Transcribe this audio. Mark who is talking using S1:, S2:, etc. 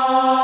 S1: Oh.